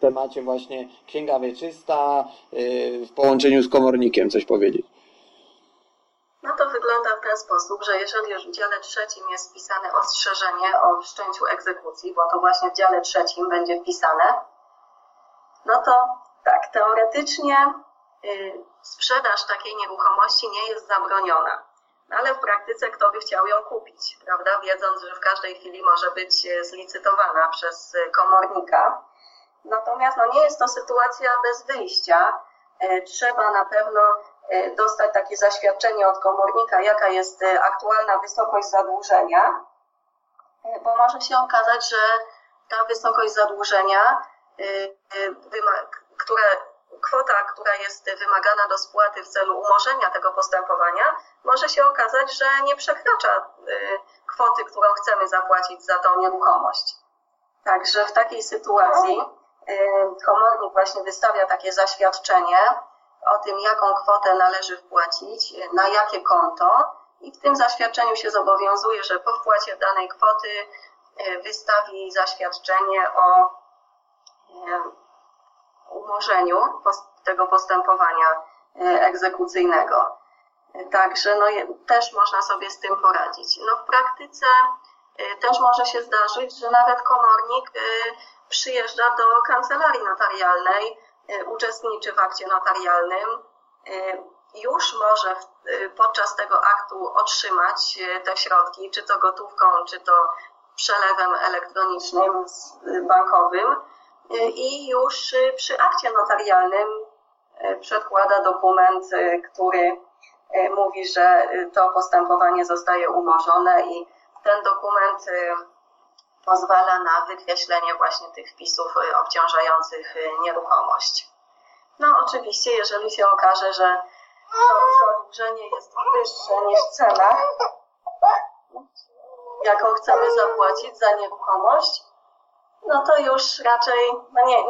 temacie właśnie księga wieczysta w połączeniu z komornikiem coś powiedzieć?
No to wygląda w ten sposób, że jeżeli już w dziale trzecim jest wpisane ostrzeżenie o wszczęciu egzekucji, bo to właśnie w dziale trzecim będzie wpisane, no to tak, teoretycznie yy, sprzedaż takiej nieruchomości nie jest zabroniona. No ale w praktyce kto by chciał ją kupić, prawda? Wiedząc, że w każdej chwili może być y, zlicytowana przez y, komornika. Natomiast no, nie jest to sytuacja bez wyjścia. Trzeba na pewno dostać takie zaświadczenie od komornika, jaka jest aktualna wysokość zadłużenia, bo może się okazać, że ta wysokość zadłużenia, która kwota, która jest wymagana do spłaty w celu umorzenia tego postępowania, może się okazać, że nie przekracza kwoty, którą chcemy zapłacić za tą nieruchomość. Także w takiej sytuacji komornik właśnie wystawia takie zaświadczenie o tym, jaką kwotę należy wpłacić, na jakie konto i w tym zaświadczeniu się zobowiązuje, że po wpłacie danej kwoty y, wystawi zaświadczenie o umorzeniu tego postępowania e, egzekucyjnego. Także no, też można sobie z tym poradzić. No, w praktyce e, też może się zdarzyć, że nawet komornik e, przyjeżdża do kancelarii notarialnej, uczestniczy w akcie notarialnym, już może podczas tego aktu otrzymać te środki, czy to gotówką, czy to przelewem elektronicznym bankowym i już przy akcie notarialnym przedkłada dokument, który mówi, że to postępowanie zostaje umorzone i ten dokument pozwala na wykreślenie właśnie tych wpisów obciążających nieruchomość. No oczywiście, jeżeli się okaże, że to zadłużenie jest wyższe niż cena, jaką chcemy zapłacić za nieruchomość, no to już raczej, no nie,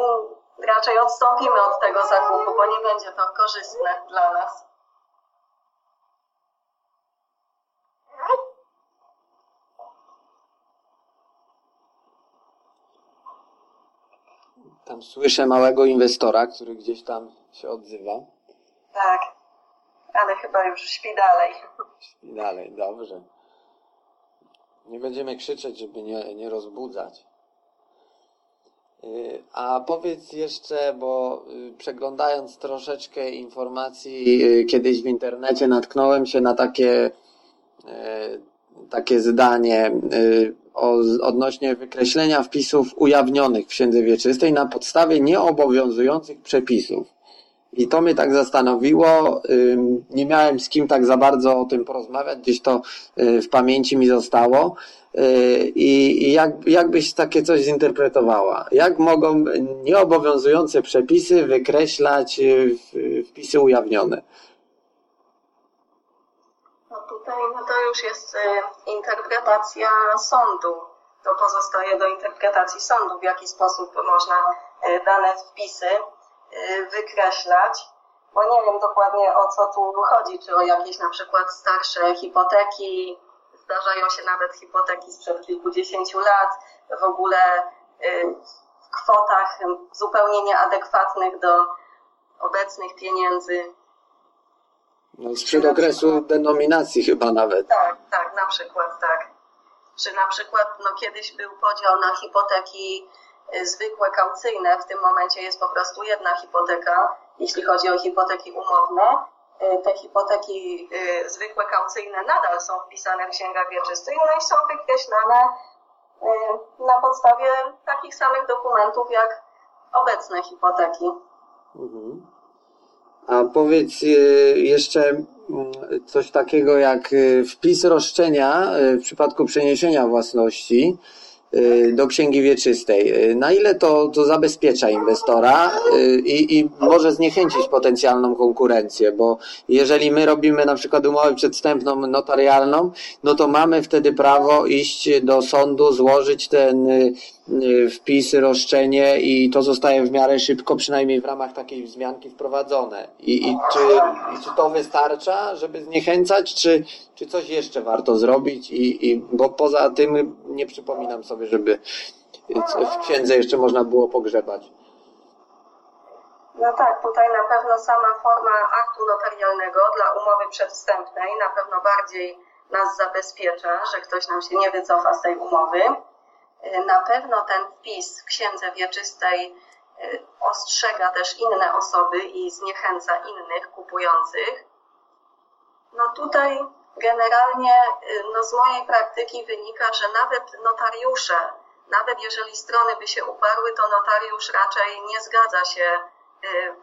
raczej odstąpimy od tego zakupu, bo nie będzie to korzystne dla nas.
Tam słyszę małego inwestora, który gdzieś tam się odzywa.
Tak, ale chyba już śpi dalej. [LAUGHS]
Śpi dalej, dobrze. Nie będziemy krzyczeć, żeby nie, nie rozbudzać. Y, a powiedz jeszcze, bo y, przeglądając troszeczkę informacji y, kiedyś w internecie natknąłem się na takie, takie zdanie odnośnie wykreślenia wpisów ujawnionych w Księdze Wieczystej na podstawie nieobowiązujących przepisów. I to mnie tak zastanowiło. Nie miałem z kim tak za bardzo o tym porozmawiać, gdzieś to w pamięci mi zostało. I jak, jak byś takie coś zinterpretowała? Jak mogą nieobowiązujące przepisy wykreślać wpisy ujawnione?
No tutaj no to już jest interpretacja sądu. To pozostaje do interpretacji sądu, w jaki sposób można dane wpisy Y, wykreślać, bo nie wiem dokładnie o co tu chodzi, czy o jakieś na przykład starsze hipoteki, zdarzają się nawet hipoteki sprzed kilkudziesięciu lat, w ogóle y, w kwotach zupełnie nieadekwatnych do obecnych pieniędzy.
No, sprzed okresu denominacji chyba nawet.
Tak, tak, na przykład tak. Czy na przykład no, kiedyś był podział na hipoteki Y, zwykłe kaucyjne, w tym momencie jest po prostu jedna hipoteka, jeśli chodzi o hipoteki umowne. Y, te hipoteki y, zwykłe kaucyjne nadal są wpisane w księgach wieczystych, no i są wykreślane na podstawie takich samych dokumentów jak obecne hipoteki.
Mhm. A powiedz jeszcze mm, coś takiego jak wpis roszczenia w przypadku przeniesienia własności. Y, do księgi wieczystej. Y, na ile to, to zabezpiecza inwestora y, i, i może zniechęcić potencjalną konkurencję, bo jeżeli my robimy na przykład umowę przedstępną notarialną, no to mamy wtedy prawo iść do sądu, złożyć ten wpis, roszczenie i to zostaje w miarę szybko, przynajmniej w ramach takiej wzmianki wprowadzone. I, i czy, i czy to wystarcza, żeby zniechęcać, czy, czy coś jeszcze warto zrobić? I, i, bo poza tym nie przypominam sobie, żeby w księdze jeszcze można było pogrzebać.
No tak, tutaj na pewno sama forma aktu notarialnego dla umowy przedwstępnej na pewno bardziej nas zabezpiecza, że ktoś nam się nie wycofa z tej umowy. Na pewno ten wpis w księdze wieczystej y, ostrzega też inne osoby i zniechęca innych kupujących. No tutaj generalnie y, no z mojej praktyki wynika, że nawet notariusze, nawet jeżeli strony by się uparły, to notariusz raczej nie zgadza się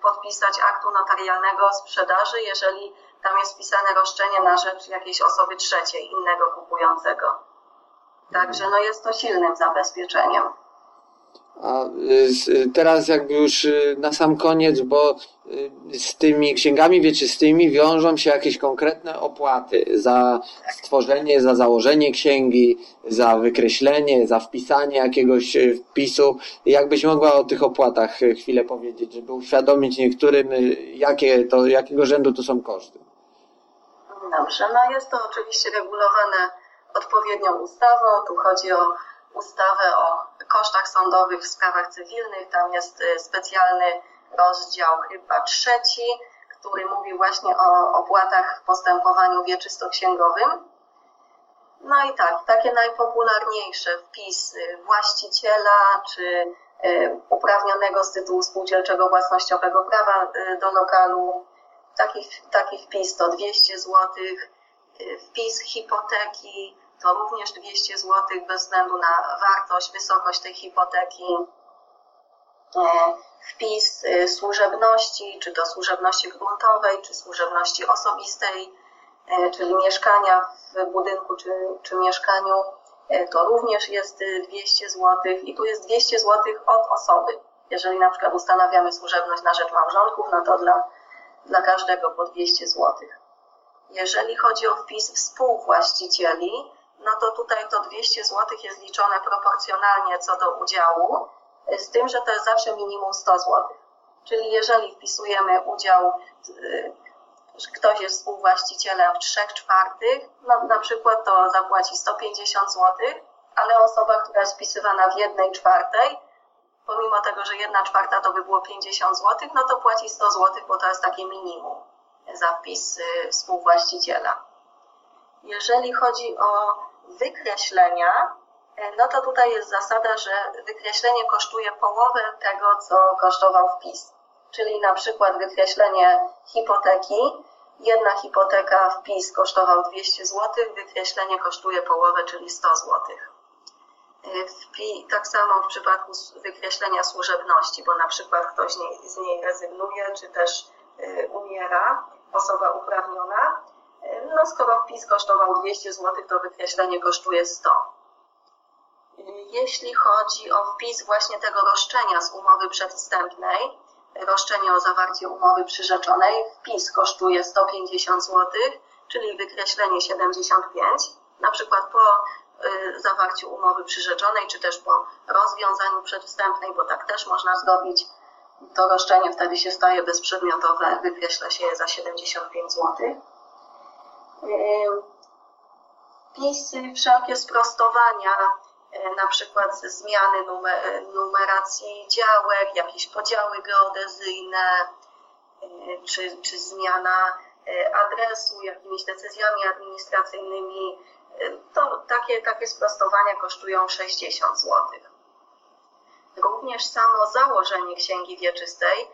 podpisać aktu notarialnego sprzedaży, jeżeli tam jest wpisane roszczenie na rzecz jakiejś osoby trzeciej, innego kupującego. Także no jest to silnym zabezpieczeniem.
A y, teraz jakby już y, na sam koniec, bo y, z tymi księgami wieczystymi wiążą się jakieś konkretne opłaty za stworzenie, za założenie księgi, za wykreślenie, za wpisanie jakiegoś wpisu. Jakbyś mogła o tych opłatach chwilę powiedzieć, żeby uświadomić niektórym, jakie to, jakiego rzędu to są koszty?
Dobrze, no jest to oczywiście regulowane odpowiednią ustawą. Tu chodzi o ustawę o kosztach sądowych w sprawach cywilnych. Tam jest y, specjalny rozdział, chyba trzeci, który mówi właśnie o opłatach w postępowaniu wieczystoksięgowym. No i tak, takie najpopularniejsze wpis właściciela czy y, uprawnionego z tytułu spółdzielczego własnościowego prawa y, do lokalu. Taki, taki wpis to 200 zł. Wpis hipoteki to również 200 zł bez względu na wartość, wysokość tej hipoteki. E, wpis y, służebności, czy to służebności gruntowej, czy służebności osobistej, e, czyli mieszkania w budynku, czy, czy mieszkaniu, e, to również jest 200 zł i tu jest 200 zł od osoby. Jeżeli na przykład ustanawiamy służebność na rzecz małżonków, no to dla, dla każdego po 200 zł. Jeżeli chodzi o wpis współwłaścicieli, no to tutaj to 200 zł jest liczone proporcjonalnie co do udziału, z tym, że to jest zawsze minimum 100 zł. Czyli jeżeli wpisujemy udział, y, ktoś jest współwłaścicielem w 3 czwartych, no na przykład to zapłaci 150 zł, ale osoba, która jest wpisywana w 1 czwartej, pomimo tego, że 1 czwarta to by było 50 zł, no to płaci 100 zł, bo to jest takie minimum za wpis y, współwłaściciela. Jeżeli chodzi o wykreślenia, e, no to tutaj jest zasada, że wykreślenie kosztuje połowę tego, co kosztował wpis. Czyli na przykład wykreślenie hipoteki, jedna hipoteka wpis kosztował 200 zł, wykreślenie kosztuje połowę, czyli 100 zł. E, tak samo w przypadku wykreślenia służebności, bo na przykład ktoś z niej rezygnuje, czy też e, umiera, osoba uprawniona, no skoro wpis kosztował 200 zł, to wykreślenie kosztuje 100. Jeśli chodzi o wpis właśnie tego roszczenia z umowy przedwstępnej, roszczenie o zawarcie umowy przyrzeczonej, wpis kosztuje 150 zł, czyli wykreślenie 75. Na przykład po y, zawarciu umowy przyrzeczonej, czy też po rozwiązaniu przedwstępnej, bo tak też można zrobić, to roszczenie wtedy się staje bezprzedmiotowe, wykreśla się je za 75 zł wpisy, wszelkie sprostowania, e, na przykład zmiany numer, numeracji działek, jakieś podziały geodezyjne, e, czy, czy zmiana e, adresu jakimiś decyzjami administracyjnymi, to takie, takie sprostowania kosztują 60 zł. Również samo założenie księgi wieczystej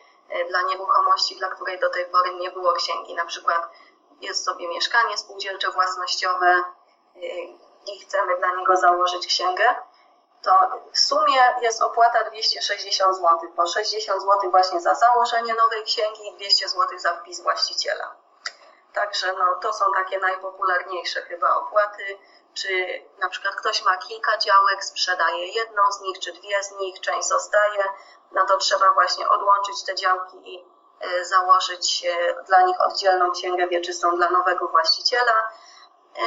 dla nieruchomości, dla której do tej pory nie było księgi, na przykład jest sobie mieszkanie spółdzielcze własnościowe y, i chcemy dla niego założyć księgę, to w sumie jest opłata 260 zł, po 60 zł właśnie za założenie nowej księgi i 200 zł za wpis właściciela. Także no, to są takie najpopularniejsze chyba opłaty. Czy na przykład ktoś ma kilka działek, sprzedaje jedną z nich, czy dwie z nich, część zostaje, no to trzeba właśnie odłączyć te działki i założyć e, dla nich oddzielną księgę wieczystą dla nowego właściciela. E,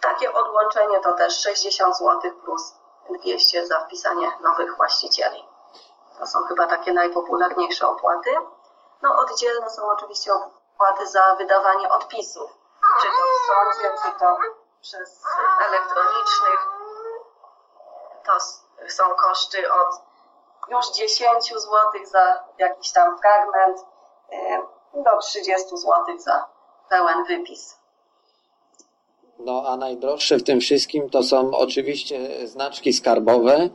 takie odłączenie to też 60 zł plus 200 za wpisanie nowych właścicieli. To są chyba takie najpopularniejsze opłaty. No oddzielne są oczywiście opłaty za wydawanie odpisów, czy to w sądzie, czy to przez elektronicznych. To są koszty od już 10 zł za jakiś tam fragment, do 30 zł za pełen wypis.
No a najdroższe w tym wszystkim to są oczywiście znaczki skarbowe, e,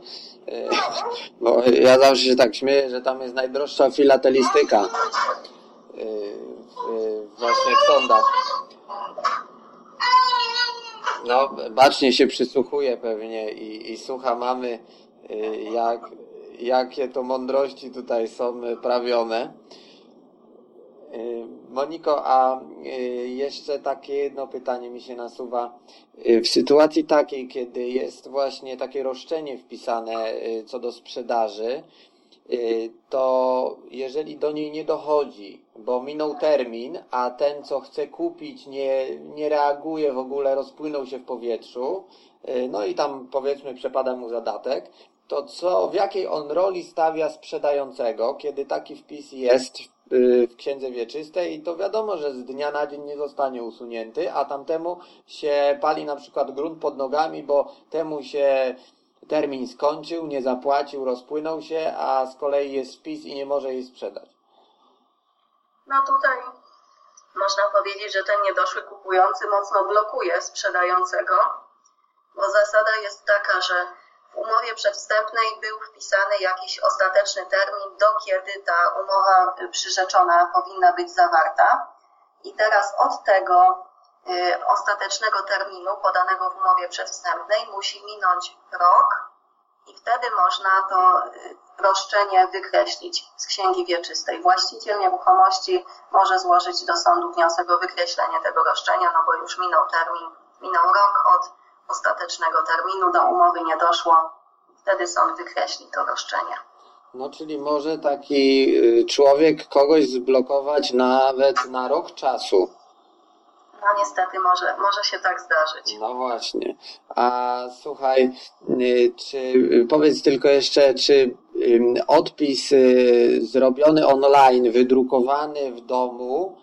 bo ja zawsze się tak śmieję, że tam jest najdroższa filatelistyka e, właśnie w sądach. No, bacznie się przysłuchuje pewnie i, i słucha mamy, e, jak, jakie to mądrości tutaj są prawione. Moniko, a jeszcze takie jedno pytanie mi się nasuwa. W sytuacji takiej, kiedy jest właśnie takie roszczenie wpisane co do sprzedaży, to jeżeli do niej nie dochodzi, bo minął termin, a ten, co chce kupić, nie, nie reaguje w ogóle, rozpłynął się w powietrzu, no i tam powiedzmy przepada mu zadatek, to co, w jakiej on roli stawia sprzedającego, kiedy taki wpis jest w księdze wieczystej i to wiadomo, że z dnia na dzień nie zostanie usunięty, a tamtemu się pali na przykład grunt pod nogami, bo temu się termin skończył, nie zapłacił, rozpłynął się, a z kolei jest wpis i nie może jej sprzedać.
No tutaj można powiedzieć, że ten niedoszły kupujący mocno blokuje sprzedającego, bo zasada jest taka, że w umowie przedwstępnej był wpisany jakiś ostateczny termin, do kiedy ta umowa przyrzeczona powinna być zawarta. I teraz od tego y, ostatecznego terminu podanego w umowie przedwstępnej musi minąć rok i wtedy można to y, roszczenie wykreślić z księgi wieczystej. Właściciel nieruchomości może złożyć do sądu wniosek o wykreślenie tego roszczenia, no bo już minął termin, minął rok od ostatecznego terminu, do umowy nie doszło, wtedy sąd wykreśli to roszczenie.
No, czyli może taki y, człowiek kogoś zblokować nawet na rok czasu.
No niestety może, może się tak zdarzyć.
No właśnie. A słuchaj, y, czy powiedz tylko jeszcze, czy odpis y, zrobiony online, wydrukowany w domu,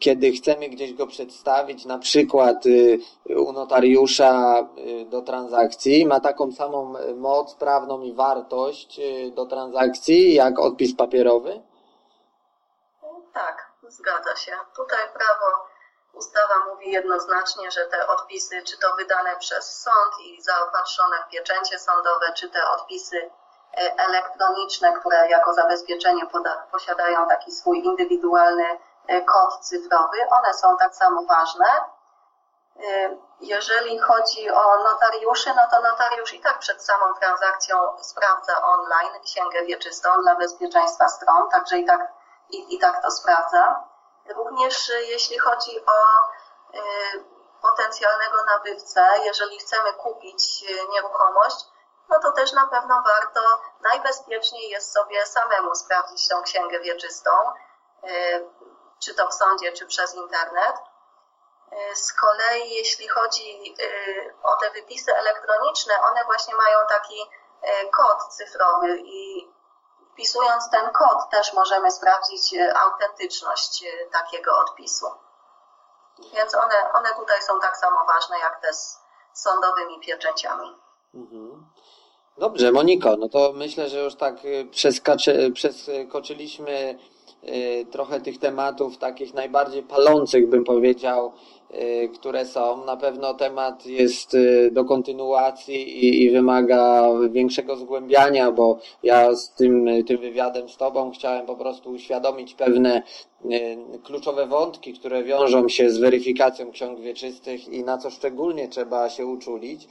kiedy chcemy gdzieś go przedstawić, na przykład y, u notariusza do transakcji, ma taką samą moc prawną i wartość do transakcji jak odpis papierowy?
Tak, zgadza się. Tutaj prawo Ustawa mówi jednoznacznie, że te odpisy, czy to wydane przez sąd i zaopatrzone w pieczęcie sądowe, czy te odpisy e, elektroniczne, które jako zabezpieczenie posiadają taki swój indywidualny kod cyfrowy, one są tak samo ważne. E, jeżeli chodzi o notariuszy, no to notariusz i tak przed samą transakcją sprawdza online księgę wieczystą dla bezpieczeństwa stron, także i tak, i, i tak to sprawdza. Również y, jeśli chodzi o potencjalnego nabywcę, jeżeli chcemy kupić nieruchomość, no to też na pewno warto, najbezpieczniej jest sobie samemu sprawdzić tą księgę wieczystą, czy to w sądzie, czy przez internet. Z kolei jeśli chodzi o te wypisy elektroniczne, one właśnie mają taki kod cyfrowy i Wpisując ten kod też możemy sprawdzić e, autentyczność e, takiego odpisu. Więc one, one tutaj są tak samo ważne jak te z sądowymi pieczęciami. Mhm.
Dobrze, Moniko, no to myślę, że już tak e, przeskoczyliśmy trochę tych tematów takich najbardziej palących, bym powiedział, Y, które są. Na pewno temat jest y, do kontynuacji i, i, wymaga większego zgłębiania, bo ja z tym, tym wywiadem z Tobą chciałem po prostu uświadomić pewne y, kluczowe wątki, które wiążą się z weryfikacją ksiąg wieczystych i na co szczególnie trzeba się uczulić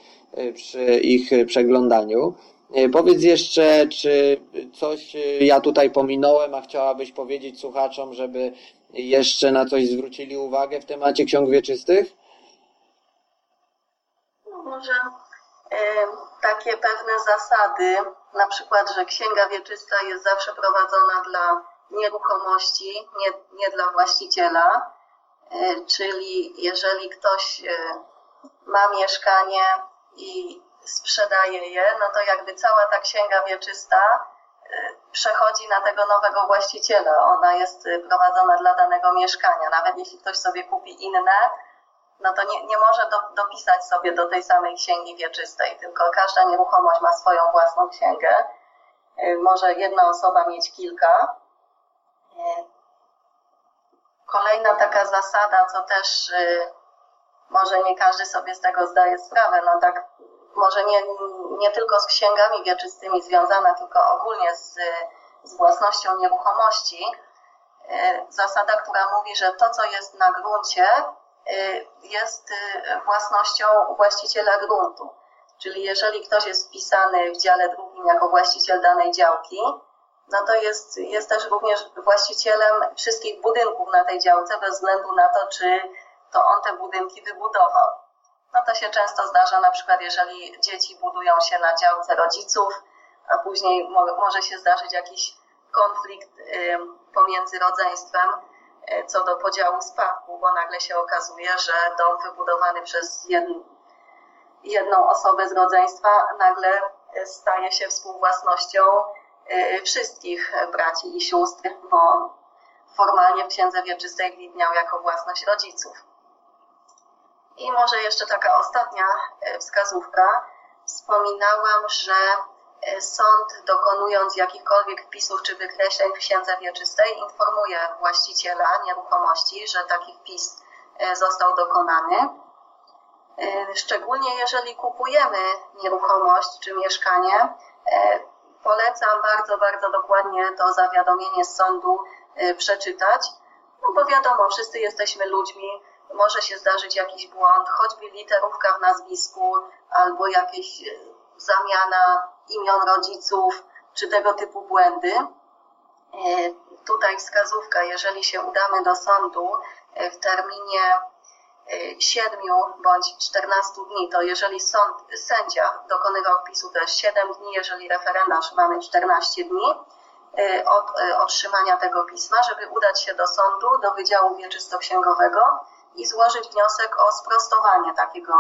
przy ich przeglądaniu. Powiedz jeszcze, czy coś ja tutaj pominąłem, a chciałabyś powiedzieć słuchaczom, żeby jeszcze na coś zwrócili uwagę w temacie ksiąg wieczystych?
No może y, takie pewne zasady, na przykład, że księga wieczysta jest zawsze prowadzona dla nieruchomości, nie, nie dla właściciela, czyli jeżeli ktoś ma mieszkanie i sprzedaje je, no to jakby cała ta księga wieczysta przechodzi na tego nowego właściciela. Ona jest y, prowadzona dla danego mieszkania. Nawet jeśli ktoś sobie kupi inne, no to nie, nie może do, dopisać sobie do tej samej księgi wieczystej, tylko każda nieruchomość ma swoją własną księgę. Y, może jedna osoba mieć kilka. Y, kolejna taka zasada, co też może nie każdy sobie z tego zdaje sprawę, no tak może nie, nie tylko z księgami wieczystymi związana, tylko ogólnie z, z własnością nieruchomości. E, zasada, która mówi, że to, co jest na gruncie, e, jest e, własnością właściciela gruntu. Czyli jeżeli ktoś jest wpisany w dziale drugim jako właściciel danej działki, no to jest, jest też również właścicielem wszystkich budynków na tej działce, bez względu na to, czy to on te budynki wybudował. No to się często zdarza, na przykład jeżeli dzieci budują się na działce rodziców, a później mo może się zdarzyć jakiś konflikt y, pomiędzy rodzeństwem y, co do podziału spadku, bo nagle się okazuje, że dom wybudowany przez jed jedną osobę z rodzeństwa nagle staje się współwłasnością y, wszystkich braci i sióstr, bo formalnie w księdze wieczystej widniał jako własność rodziców. I może jeszcze taka ostatnia e, wskazówka. Wspominałam, że e, sąd dokonując jakichkolwiek wpisów czy wykreśleń w księdze wieczystej informuje właściciela nieruchomości, że taki wpis e, został dokonany. Szczególnie jeżeli kupujemy nieruchomość czy mieszkanie, polecam bardzo, bardzo dokładnie to zawiadomienie z sądu przeczytać, no bo wiadomo, wszyscy jesteśmy ludźmi, może się zdarzyć jakiś błąd, choćby literówka w nazwisku albo jakieś e, zamiana imion rodziców czy tego typu błędy. E, tutaj wskazówka, jeżeli się udamy do sądu e, w terminie 7 bądź 14 dni, to jeżeli sąd, sędzia dokonywał wpisu, to jest 7 dni, jeżeli referendarz mamy 14 dni od otrzymania tego pisma, żeby udać się do sądu, do Wydziału Wieczystoksięgowego i złożyć wniosek o sprostowanie takiego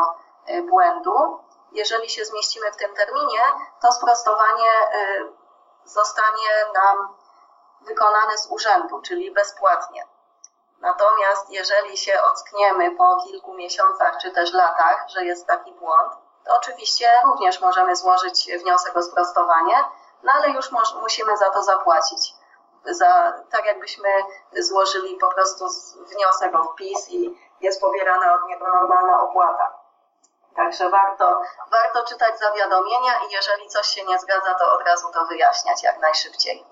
y, błędu. Jeżeli się zmieścimy w tym terminie, to sprostowanie y, zostanie nam wykonane z urzędu, czyli bezpłatnie. Natomiast jeżeli się ockniemy po kilku miesiącach czy też latach, że jest taki błąd, to oczywiście również możemy złożyć wniosek o sprostowanie, no ale już musimy za to zapłacić. Za, tak jakbyśmy złożyli po prostu wniosek o wpis i jest pobierana od niego normalna opłata. Także warto, warto czytać zawiadomienia i jeżeli coś się nie zgadza, to od razu to wyjaśniać jak najszybciej.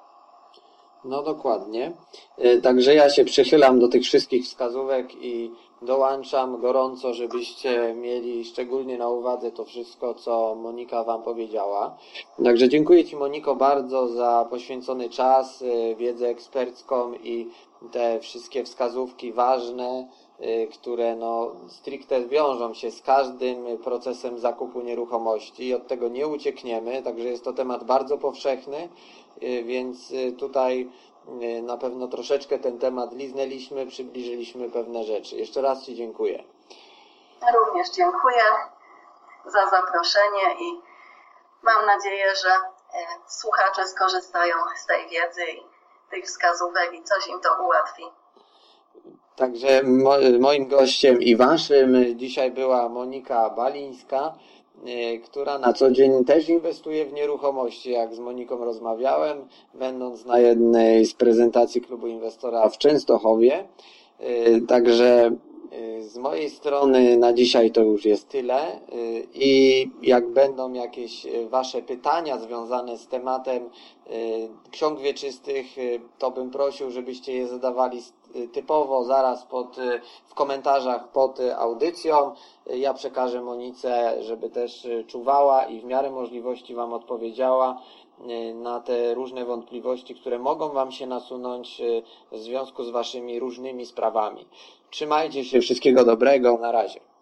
No dokładnie. E, także ja się przychylam do tych wszystkich wskazówek i dołączam gorąco, żebyście mieli szczególnie na uwadze to wszystko, co Monika Wam powiedziała. Także dziękuję Ci Moniko bardzo za poświęcony czas, e, wiedzę ekspercką i te wszystkie wskazówki ważne które no, stricte wiążą się z każdym procesem zakupu nieruchomości i od tego nie uciekniemy, także jest to temat bardzo powszechny, y, więc y, tutaj na pewno troszeczkę ten temat liznęliśmy, przybliżyliśmy pewne rzeczy. Jeszcze raz Ci dziękuję.
Również dziękuję za zaproszenie i mam nadzieję, że słuchacze skorzystają z tej wiedzy i tych wskazówek i coś im to ułatwi.
Także moim gościem i waszym dzisiaj była Monika Balińska, e, która na co dzień też inwestuje w nieruchomości. Jak z Moniką rozmawiałem, będąc na jednej z prezentacji klubu inwestora w Częstochowie. E, także e, z mojej strony na dzisiaj to już jest tyle i jak będą jakieś Wasze pytania związane z tematem ksiąg wieczystych, to bym prosił, żebyście je zadawali typowo zaraz pod, y, w komentarzach pod audycją. Ja przekażę Monice, żeby też y, czuwała i w miarę możliwości Wam odpowiedziała y, na te różne wątpliwości, które mogą Wam się nasunąć w związku z Waszymi różnymi sprawami. Trzymajcie się, wszystkiego dobrego, na razie.